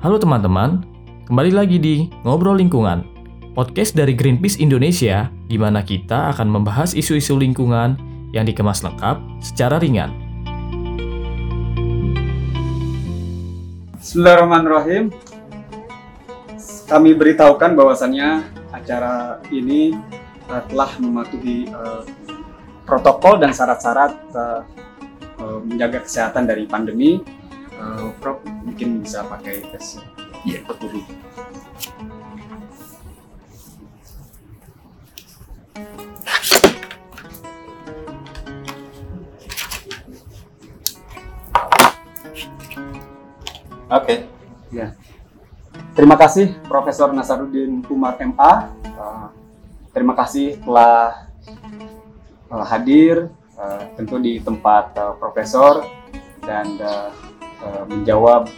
Halo teman-teman, kembali lagi di Ngobrol Lingkungan, podcast dari Greenpeace Indonesia, di mana kita akan membahas isu-isu lingkungan yang dikemas lengkap secara ringan. Bismillahirrahmanirrahim. Kami beritahukan bahwasannya acara ini uh, telah mematuhi uh, protokol dan syarat-syarat uh, menjaga kesehatan dari pandemi. Uh, Prof mungkin bisa pakai tes Iya. peduli. Oke. Ya. Terima kasih Profesor Nasaruddin Umar MA. Uh, terima kasih telah uh, hadir uh, tentu di tempat uh, Profesor dan uh, uh, menjawab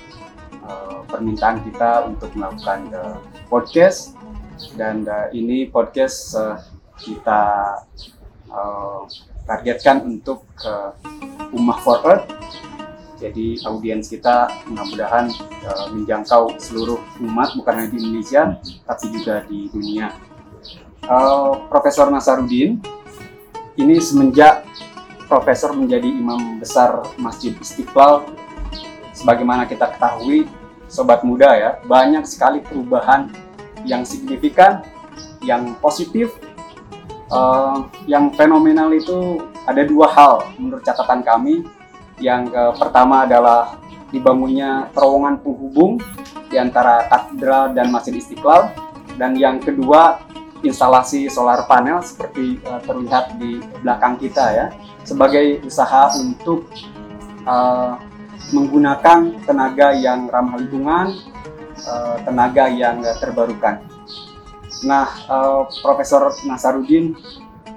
uh, permintaan kita untuk melakukan uh, podcast dan uh, ini podcast uh, kita uh, targetkan untuk uh, Ummah for Earth jadi audiens kita mudah-mudahan uh, menjangkau seluruh umat bukan hanya di Indonesia tapi juga di dunia. Uh, Profesor Nasaruddin ini semenjak Profesor menjadi imam besar Masjid Istiqlal, sebagaimana kita ketahui, sobat muda ya, banyak sekali perubahan yang signifikan, yang positif, uh, yang fenomenal itu ada dua hal menurut catatan kami. Yang eh, pertama adalah dibangunnya terowongan penghubung di antara katedral dan Masjid Istiqlal. Dan yang kedua instalasi solar panel seperti eh, terlihat di belakang kita ya sebagai usaha untuk eh, menggunakan tenaga yang ramah lingkungan, eh, tenaga yang terbarukan. Nah, eh, Profesor Nasaruddin,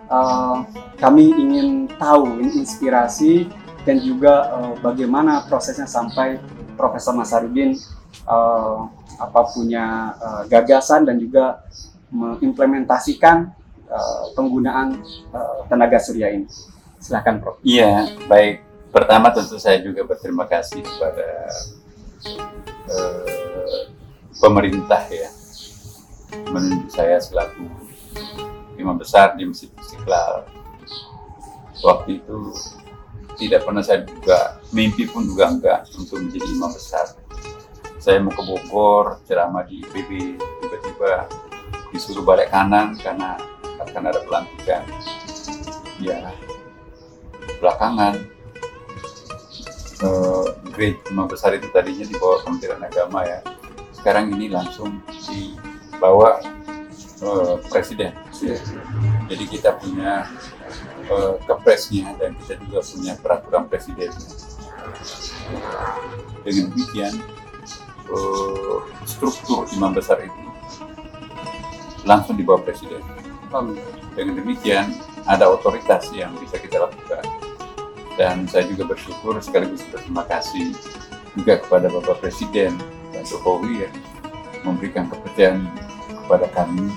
eh, kami ingin tahu inspirasi dan juga bagaimana prosesnya sampai Profesor Nasaruddin uh, apa punya gagasan dan juga mengimplementasikan penggunaan tenaga surya ini. Silahkan Prof. Iya, baik. Pertama tentu saya juga berterima kasih kepada eh, pemerintah ya menunjuk saya selaku imam besar di Masjid Istiqlal. Waktu itu tidak pernah saya juga mimpi pun juga enggak untuk menjadi imam besar. Saya mau ke Bogor ceramah di IPB tiba-tiba disuruh balik kanan karena akan ada pelantikan. Ya belakangan eh, grade imam besar itu tadinya di bawah Kementerian Agama ya. Sekarang ini langsung dibawa eh, presiden. Jadi kita punya eh, kepresnya dan kita juga punya peraturan presidennya. Dengan demikian eh, struktur imam besar itu langsung dibawa presiden. Dengan demikian ada otoritas yang bisa kita lakukan. Dan saya juga bersyukur sekaligus berterima kasih juga kepada Bapak Presiden Pak Jokowi ya memberikan kepercayaan kepada kami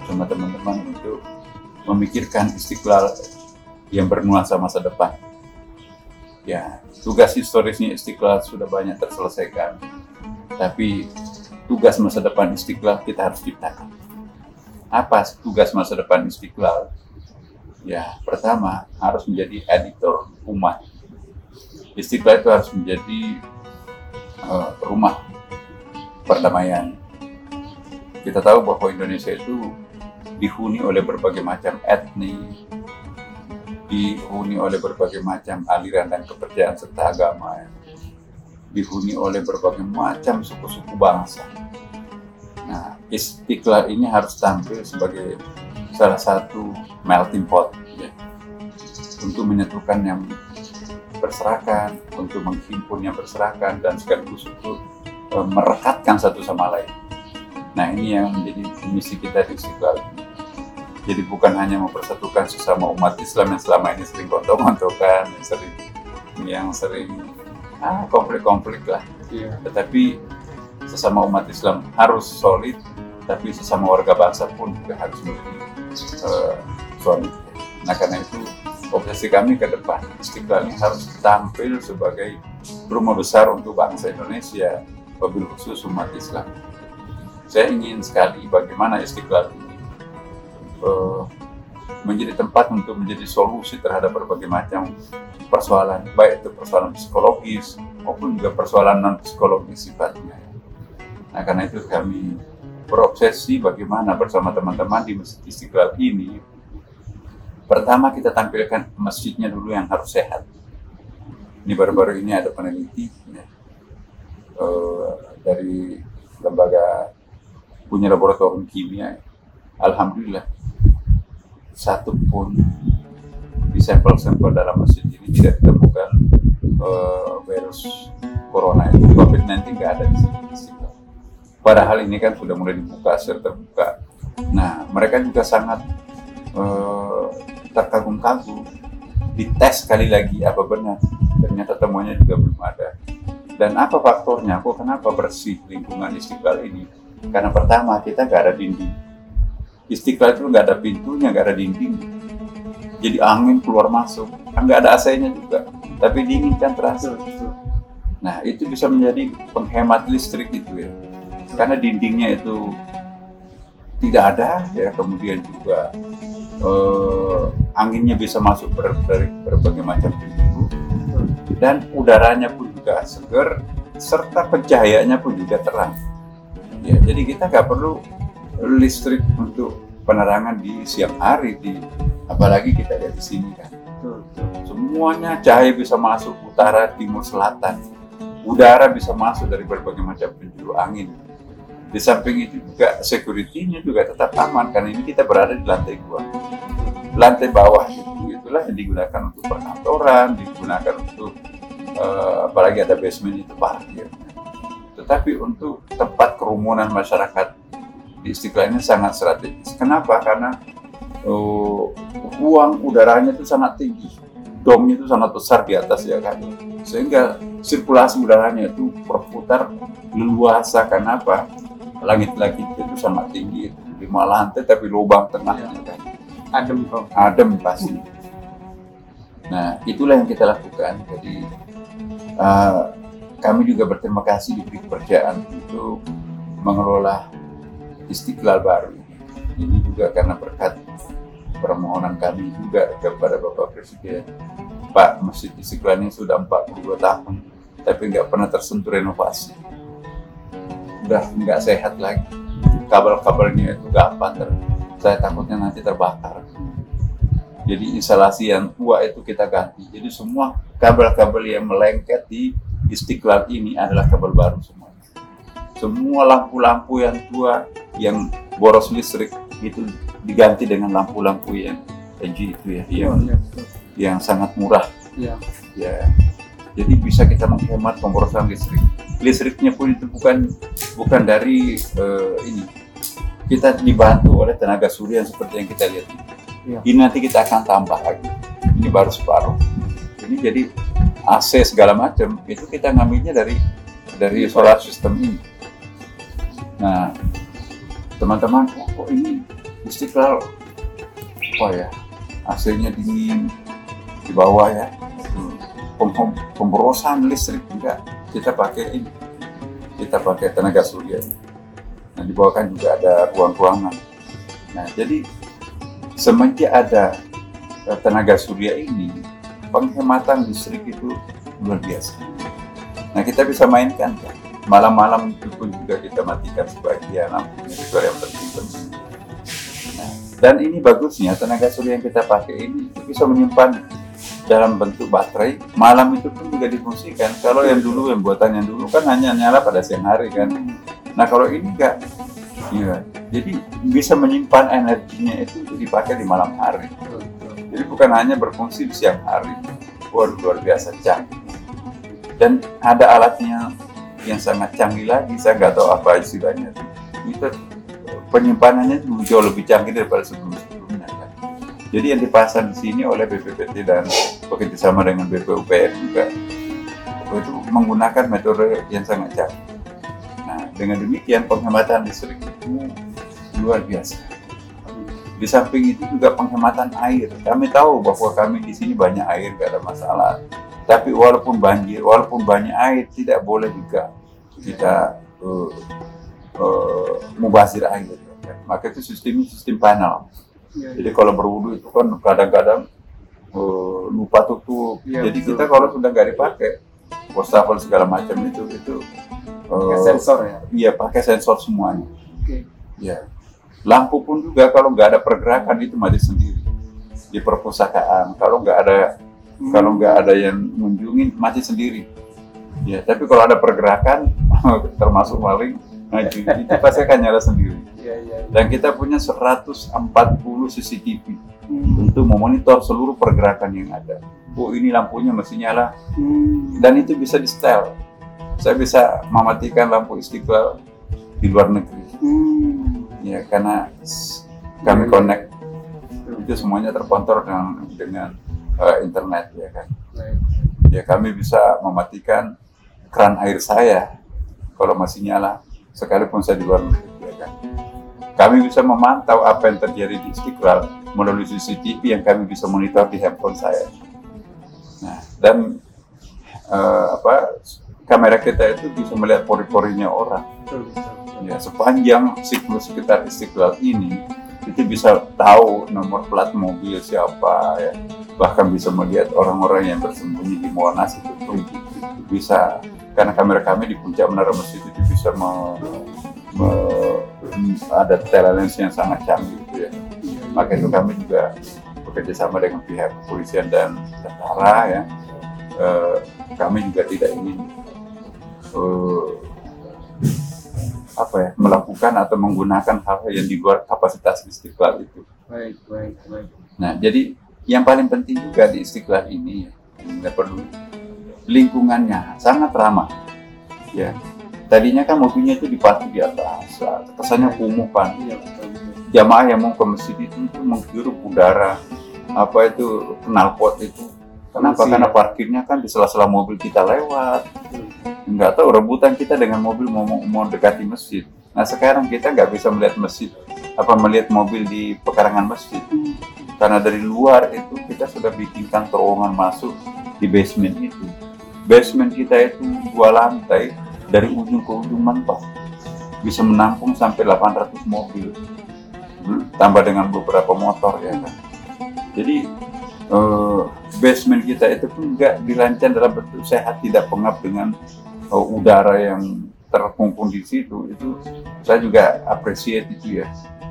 bersama teman-teman untuk memikirkan istiqlal yang bernuansa masa depan. Ya, tugas historisnya istiqlal sudah banyak terselesaikan, tapi tugas masa depan istiqlal kita harus ciptakan. Apa tugas masa depan istiqlal? Ya, pertama harus menjadi editor umat. Istiqlal itu harus menjadi uh, rumah perdamaian. Kita tahu bahwa Indonesia itu dihuni oleh berbagai macam etnis, dihuni oleh berbagai macam aliran dan kepercayaan serta agama, dihuni oleh berbagai macam suku-suku bangsa. Nah, istiqlal ini harus tampil sebagai salah satu melting pot ya, untuk menyatukan yang berserakan, untuk menghimpun yang berserakan, dan sekaligus untuk e, merekatkan satu sama lain. Nah, ini yang menjadi misi kita di Istiqlal ini. Jadi bukan hanya mempersatukan sesama umat Islam yang selama ini sering gontok-gontokan, yang sering yang sering ah, konflik-konflik lah. Iya. Tetapi sesama umat Islam harus solid, tapi sesama warga bangsa pun juga harus memiliki uh, solid. Nah karena itu obsesi kami ke depan Istiqlal ini harus tampil sebagai rumah besar untuk bangsa Indonesia, wabil khusus umat Islam. Saya ingin sekali bagaimana Istiqlal ini uh, menjadi tempat untuk menjadi solusi terhadap berbagai macam persoalan, baik itu persoalan psikologis maupun juga persoalan non psikologis sifatnya. Nah karena itu kami berobsesi bagaimana bersama teman-teman di Masjid Istiqlal ini. Pertama kita tampilkan masjidnya dulu yang harus sehat. Ini baru-baru ini ada peneliti ya, uh, dari lembaga punya laboratorium kimia. Alhamdulillah satu pun di sampel-sampel dalam masjid ini tidak ditemukan uh, virus corona itu COVID-19 nggak ada di sini. Padahal ini kan sudah mulai dibuka secara terbuka. Nah, mereka juga sangat uh, terkagum-kagum. Dites sekali lagi apa benar. Ternyata temuannya juga belum ada. Dan apa faktornya? Kok kenapa bersih lingkungan istiqlal ini? Karena pertama kita nggak ada dinding Istiqlal itu nggak ada pintunya, nggak ada dinding. Jadi angin keluar masuk, nggak ada AC-nya juga, tapi dingin kan terasa. Nah itu bisa menjadi penghemat listrik itu ya, karena dindingnya itu tidak ada ya, kemudian juga eh, anginnya bisa masuk ber, dari berbagai macam pintu dan udaranya pun juga segar serta pencahayaannya pun juga terang. Ya, jadi kita nggak perlu listrik untuk penerangan di siang hari di apalagi kita lihat di sini kan. Semuanya cahaya bisa masuk utara timur selatan. Udara bisa masuk dari berbagai macam penjuru angin di samping itu juga security-nya juga tetap aman karena ini kita berada di lantai dua lantai bawah itu itulah yang digunakan untuk perkantoran digunakan untuk uh, apalagi ada basement itu parkir tetapi untuk tempat kerumunan masyarakat di Istiqlal ini sangat strategis. Kenapa? Karena uh, uang udaranya itu sangat tinggi, domnya itu sangat besar di atas ya kan, sehingga sirkulasi udaranya itu berputar leluasa. Kenapa? Langit-langit itu sangat tinggi, lima lantai tapi lubang tengahnya kan. Adem kok. Adem pasti. Nah itulah yang kita lakukan. Jadi uh, kami juga berterima kasih diberi kepercayaan untuk mengelola Istiqlal baru ini. Ini juga karena berkat permohonan kami juga kepada Bapak Presiden. Pak, Masjid Istiqlal ini sudah 42 tahun, tapi nggak pernah tersentuh renovasi. Udah nggak sehat lagi. Kabel-kabelnya itu gampang ter saya takutnya nanti terbakar. Jadi instalasi yang tua itu kita ganti. Jadi semua kabel-kabel yang melengket di Istiqlal ini adalah kabel baru semua. Semua lampu-lampu yang tua yang boros listrik itu diganti dengan lampu-lampu yang LG itu ya yang oh, yang sangat murah ya. ya jadi bisa kita menghemat pemborosan listrik. Listriknya pun itu bukan bukan dari uh, ini. Kita dibantu oleh tenaga surya seperti yang kita lihat. Ya. ini nanti kita akan tambah lagi. Ini baru separuh. Ini jadi AC segala macam. Itu kita ngambilnya dari dari solar system ini. Nah teman-teman oh, kok ini istiqlal? Apa ya AC-nya dingin. Di bawah ya pemborosan listrik juga. Kita pakai ini. Kita pakai tenaga surya. Nah di bawah kan juga ada ruang-ruangan. Nah jadi semenjak ada eh, tenaga surya ini penghematan listrik itu luar biasa. Nah kita bisa mainkan kan malam-malam itu pun juga kita matikan sebagian lampunya itu yang penting nah, dan ini bagusnya tenaga surya yang kita pakai ini bisa menyimpan dalam bentuk baterai malam itu pun juga difungsikan. Kalau yang dulu yang buatan yang dulu kan hanya nyala pada siang hari kan. Nah kalau ini enggak. Iya. Jadi bisa menyimpan energinya itu dipakai di malam hari. Jadi bukan hanya berfungsi di siang hari. Waduh, luar biasa canggih. Dan ada alatnya yang sangat canggih lagi. Saya nggak tahu apa istilahnya. Itu penyimpanannya jauh lebih canggih daripada sebelum-sebelumnya kan. Jadi yang dipasang di sini oleh BPPT dan bekerja sama dengan BPUPR juga. Itu menggunakan metode yang sangat canggih. Nah dengan demikian penghematan listrik itu luar biasa. Di samping itu juga penghematan air. Kami tahu bahwa kami di sini banyak air gak ada masalah. Tapi walaupun banjir, walaupun banyak air, tidak boleh juga kita uh, uh, mubazir air. Maka itu sistemnya sistem panel. Iya, Jadi kalau berwudu itu kan kadang-kadang uh, lupa tutup. Iya, Jadi betul. kita kalau sudah nggak dipakai, wastafel segala macam itu itu Pakai uh, sensor ya. iya pakai sensor semuanya. Oke. Ya. Lampu pun juga kalau nggak ada pergerakan itu mati sendiri di perpustakaan. Kalau nggak ada Hmm. kalau nggak ada yang mengunjungi mati sendiri. Ya, tapi kalau ada pergerakan termasuk maling, nah itu, pasti akan nyala sendiri. Iya. iya. Dan kita punya 140 CCTV Hmm. untuk memonitor seluruh pergerakan yang ada. Oh ini lampunya mesti nyala Hmm. dan itu bisa di setel. Saya bisa mematikan lampu istiqlal di luar negeri. Hmm. Ya karena kami Iya, iya. connect itu semuanya terkontrol dengan dengan eh, internet ya kan. Ya kami bisa mematikan keran air saya kalau masih nyala sekalipun saya di luar negeri ya kan. Kami bisa memantau apa yang terjadi di Istiqlal melalui CCTV yang kami bisa monitor di handphone saya. Nah, dan eh, apa kamera kita itu bisa melihat pori-porinya orang. Ya, sepanjang siklus sekitar Istiqlal ini itu bisa tahu nomor plat mobil siapa ya bahkan bisa melihat orang-orang yang bersembunyi di Monas itu pun bisa karena kamera kami di puncak menara masjid itu bisa me- me- ada telelens yang sangat canggih gitu ya maka itu kami juga bekerja sama dengan pihak kepolisian dan tentara ya Eh, kami juga tidak ingin eh, apa ya melakukan atau menggunakan hal yang di luar kapasitas istiqlal itu. Baik, baik, baik. Nah, jadi yang paling penting juga di istiqlal ini ya, perlu lingkungannya sangat ramah. Ya, tadinya kan mobilnya itu diparkir di atas, kesannya kumuh kan. Iya. Jamaah yang mau ke masjid itu, itu menghirup udara, apa itu knalpot itu. Kenapa? Polusi, Karena ya. parkirnya kan di sela-sela mobil kita lewat. Nggak tahu rebutan kita dengan mobil mau mau dekati masjid. Nah sekarang kita nggak bisa melihat masjid apa melihat mobil di pekarangan masjid Hmm. karena dari luar itu kita sudah bikinkan terowongan masuk di basement itu. Basement kita itu dua lantai dari ujung ke ujung mentok. Bisa menampung sampai 800 mobil. Bel- tambah dengan beberapa motor ya kan. Jadi eh, basement kita itu pun nggak dirancang dalam bentuk sehat tidak pengap dengan eh, udara yang terkumpul di situ. Itu saya juga appreciate itu ya.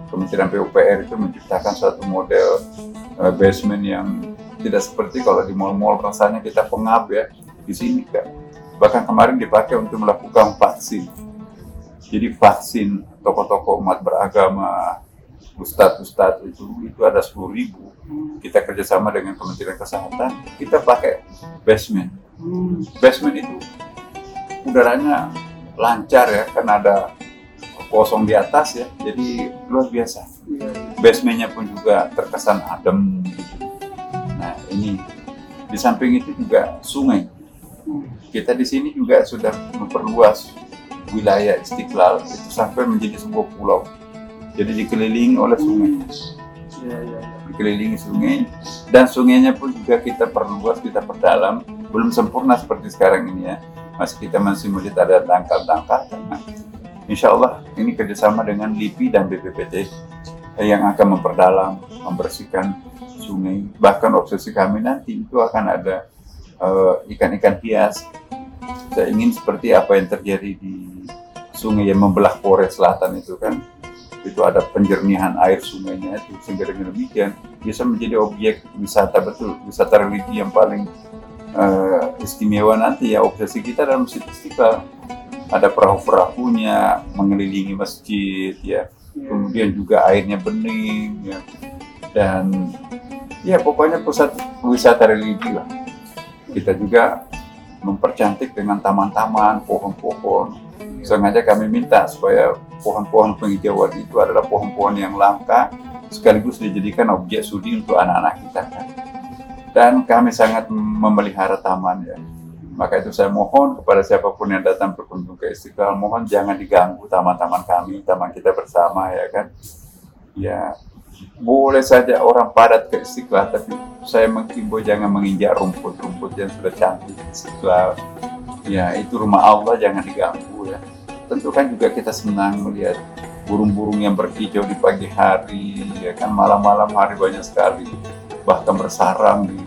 Kementerian PUPR itu menciptakan suatu model eh, basement yang tidak seperti kalau di mall-mall rasanya kita pengap ya di sini kan bahkan kemarin dipakai untuk melakukan vaksin. Jadi vaksin toko-toko umat beragama ustadz-ustadz itu itu ada sepuluh ribu. Kita kerjasama dengan Kementerian Kesehatan kita pakai basement. Basement itu udaranya lancar ya karena ada kosong di atas ya jadi luar biasa. Iya, basementnya pun juga terkesan adem. Nah ini di samping itu juga sungai. Kita di sini juga sudah memperluas wilayah Istiqlal itu sampai menjadi sebuah pulau. Jadi dikelilingi oleh sungai. Iya, iya, iya. dikelilingi sungai dan sungainya pun juga kita perluas kita perdalam. Belum sempurna seperti sekarang ini ya. Masih kita masih melihat ada dangkal-dangkal nah, insya Allah ini kerjasama dengan LIPI dan BPPT yang akan memperdalam membersihkan sungai. Bahkan obsesi kami nanti itu akan ada eh, ikan-ikan hias. Saya ingin seperti apa yang terjadi di sungai yang membelah Polres Selatan itu kan. Itu ada penjernihan air sungainya itu sehingga dengan demikian bisa menjadi objek wisata betul wisata religi yang paling eh, istimewa nanti ya obsesi kita dalam masjid istiqlal. Ada perahu-perahunya mengelilingi masjid ya. Iya. kemudian juga airnya bening ya. Dan ya pokoknya pusat wisata religi lah kita juga mempercantik dengan taman-taman pohon-pohon sengaja kami minta supaya pohon-pohon penghijauan itu adalah pohon-pohon yang langka sekaligus dijadikan objek studi untuk anak-anak kita kan. Dan kami sangat memelihara taman ya. Maka itu saya mohon kepada siapa pun yang datang berkunjung ke Istiqlal, mohon jangan diganggu taman-taman kami, taman kita bersama ya kan. Ya, boleh saja orang padat ke Istiqlal, tapi saya menghimbau jangan menginjak rumput-rumput yang sudah cantik di Istiqlal. Ya, itu rumah Allah jangan diganggu ya tentu kan juga kita senang melihat burung-burung yang berhijau di pagi hari, ya kan malam-malam hari banyak sekali, bahkan bersarang di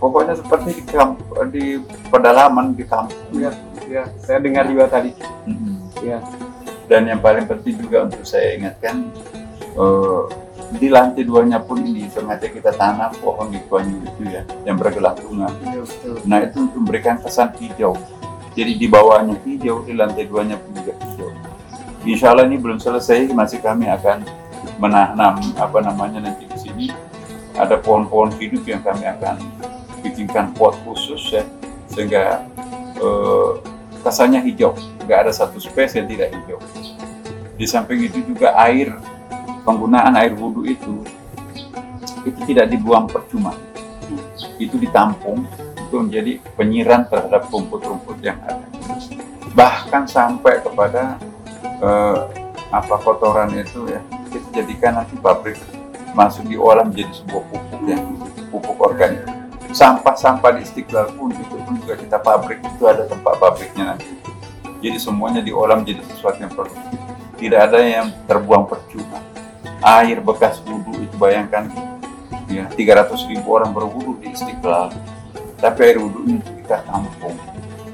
pokoknya seperti di, kamp, di pedalaman di kampung. Ya, ya, saya dengar juga tadi. Mm-mm. Ya, Dan yang paling penting juga untuk saya ingatkan eh, di lantai duanya pun ini sengaja kita tanam pohon di Kuanyu itu ya yang bergelantungan. iya. Nah itu untuk memberikan kesan hijau. Jadi di bawahnya hijau, di lantai duanya pun juga hijau. Insya Allah ini belum selesai, masih kami akan menanam apa namanya nanti di sini ada pohon-pohon hidup yang kami akan bikinkan pot khusus ya sehingga eh, kesannya hijau, nggak ada satu spesies yang tidak hijau. Di samping itu juga air penggunaan air wudhu itu itu tidak dibuang percuma, itu ditampung itu menjadi penyiram terhadap rumput-rumput yang ada. Bahkan sampai kepada eh, apa kotoran itu ya kita jadikan nanti pabrik masuk diolah menjadi sebuah pupuk ya pupuk organik. Sampah-sampah di Istiqlal pun itu pun juga kita pabrik itu ada tempat pabriknya nanti. Jadi semuanya diolah menjadi sesuatu yang produktif. Tidak ada yang terbuang percuma. Air bekas wudhu itu bayangkan. Ya 300 ribu orang berwudhu di Istiqlal. Tapi air wudhunya itu kita tampung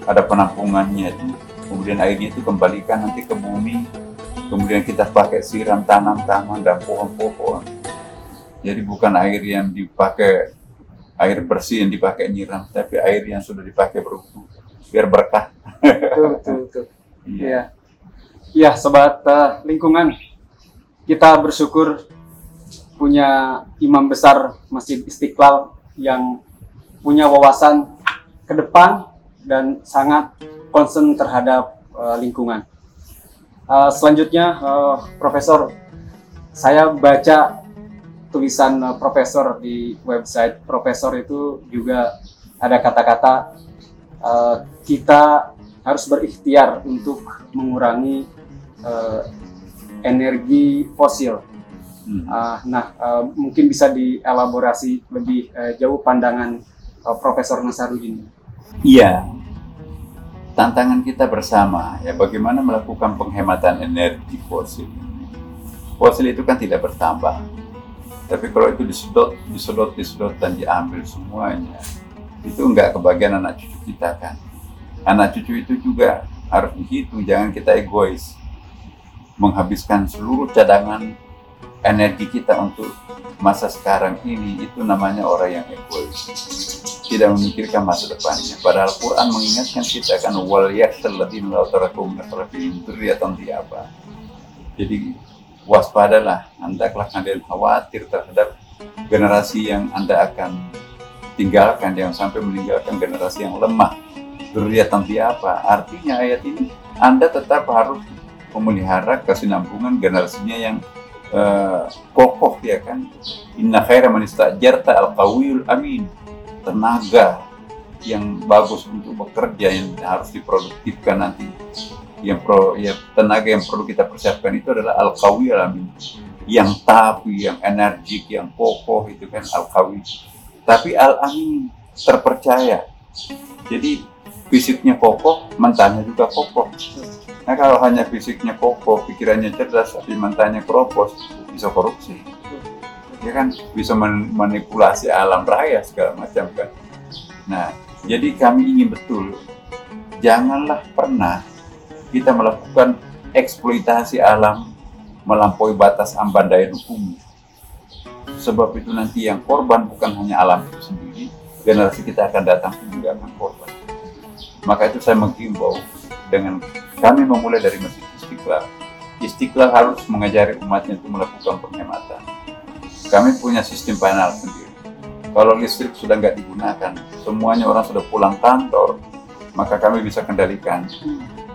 ada penampungannya itu. Kemudian airnya itu kembalikan nanti ke bumi. Kemudian kita pakai siram tanam taman dan pohon-pohon. Jadi bukan air yang dipakai air bersih yang dipakai nyiram tapi air yang sudah dipakai berwudhu biar berkah. Betul, betul, betul. iya. Ya, ya sobat eh, lingkungan, kita bersyukur punya imam besar Masjid Istiqlal yang punya wawasan ke depan dan sangat concern terhadap eh, lingkungan. Eh, selanjutnya, eh, Profesor, saya baca tulisan eh, Profesor di website Profesor itu juga ada kata-kata eh, kita harus berikhtiar untuk mengurangi eh, energi fosil. Hmm. Ah, nah, eh, mungkin bisa dielaborasi lebih eh, jauh pandangan eh, Profesor Nasarudin. Iya. Tantangan kita bersama ya bagaimana melakukan penghematan energi fosil. Fosil itu kan tidak bertambah. Tapi kalau itu disedot, disedot, disedot dan diambil semuanya, itu enggak kebagian anak cucu kita kan. Anak cucu itu juga harus dihitung, jangan kita egois. Menghabiskan seluruh cadangan energi kita untuk masa sekarang ini itu namanya orang yang egois. Tidak memikirkan masa depannya. Padahal Quran mengingatkan kita kan wal law taraku min khalfihim dzurriyyatan apa jadi waspadalah hendaklah kalian khawatir terhadap generasi yang anda akan tinggalkan yang sampai meninggalkan generasi yang lemah. Dzurriyyatan apa artinya ayat ini anda tetap harus memelihara kesinambungan generasinya yang eh, kokoh ya kan? Inna khaira man istajarta al qawiyul amin. Tenaga yang bagus untuk bekerja yang harus diproduktifkan nanti. Yang pro ya tenaga yang perlu kita persiapkan itu adalah al qawiyul amin. Yang tapi yang energik yang kokoh itu kan al qawi tapi al amin terpercaya. Jadi fisiknya kokoh mentalnya juga kokoh Nah kalau hanya fisiknya kokoh, pikirannya cerdas, tapi mentalnya keropos, bisa korupsi. Ya kan, bisa manipulasi alam raya segala macam kan. Nah, jadi kami ingin betul, janganlah pernah kita melakukan eksploitasi alam melampaui batas amban daya dukung. Sebab itu nanti yang korban bukan hanya alam itu sendiri, generasi kita akan datang juga akan korban. Maka itu saya menghimbau dengan kami memulai dari Masjid Istiqlal. Istiqlal harus mengajari umatnya untuk melakukan penghematan. Kami punya sistem panel sendiri. Kalau listrik sudah nggak digunakan, semuanya orang sudah pulang kantor, maka kami bisa kendalikan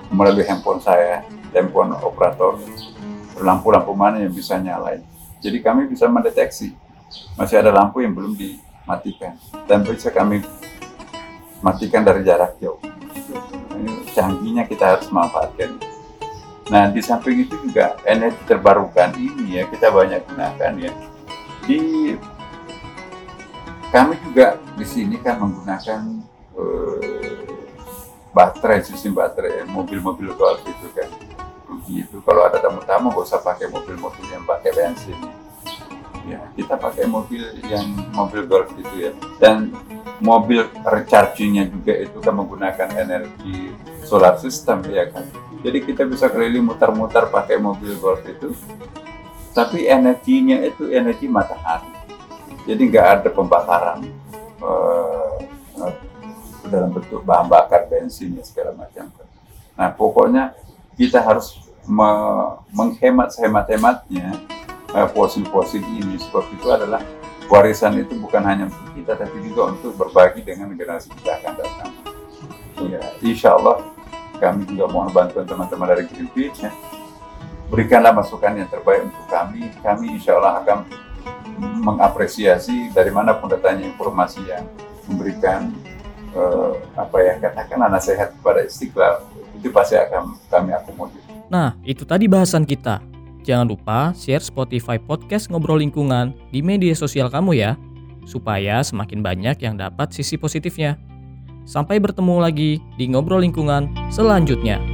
melalui handphone saya, handphone operator, lampu-lampu mana yang bisa nyalain. Jadi kami bisa mendeteksi masih ada lampu yang belum dimatikan dan bisa kami matikan dari jarak jauh ini canggihnya kita harus manfaatkan. Nah, di samping itu juga energi terbarukan ini ya kita banyak gunakan ya. Di kami juga di sini kan menggunakan eh, baterai sistem baterai mobil-mobil itu kan begitu kalau ada tamu-tamu gak usah pakai mobil-mobil yang pakai bensin ya kita pakai mobil yang mobil golf itu ya. Dan mobil rechargingnya juga itu kan menggunakan energi solar system ya kan? Jadi kita bisa keliling mutar-mutar pakai mobil golf itu tapi energinya itu energi matahari. Jadi nggak ada pembakaran uh, dalam bentuk bahan bakar bensin ya segala macam nah pokoknya kita harus me menghemat sehemat-hematnya fosil-fosil ini sebab itu adalah warisan itu bukan hanya untuk kita tapi juga untuk berbagi dengan generasi kita akan datang ya insya Allah kami juga mohon bantuan teman-teman dari Greenpeace ya. berikanlah masukan yang terbaik untuk kami kami insya Allah akan mengapresiasi dari mana pun datanya informasi yang memberikan uh, apa ya katakanlah nasihat kepada istiqlal itu pasti akan kami akomodir. Nah, itu tadi bahasan kita. Jangan lupa share Spotify podcast Ngobrol Lingkungan di media sosial kamu ya, supaya semakin banyak yang dapat sisi positifnya. Sampai bertemu lagi di Ngobrol Lingkungan selanjutnya.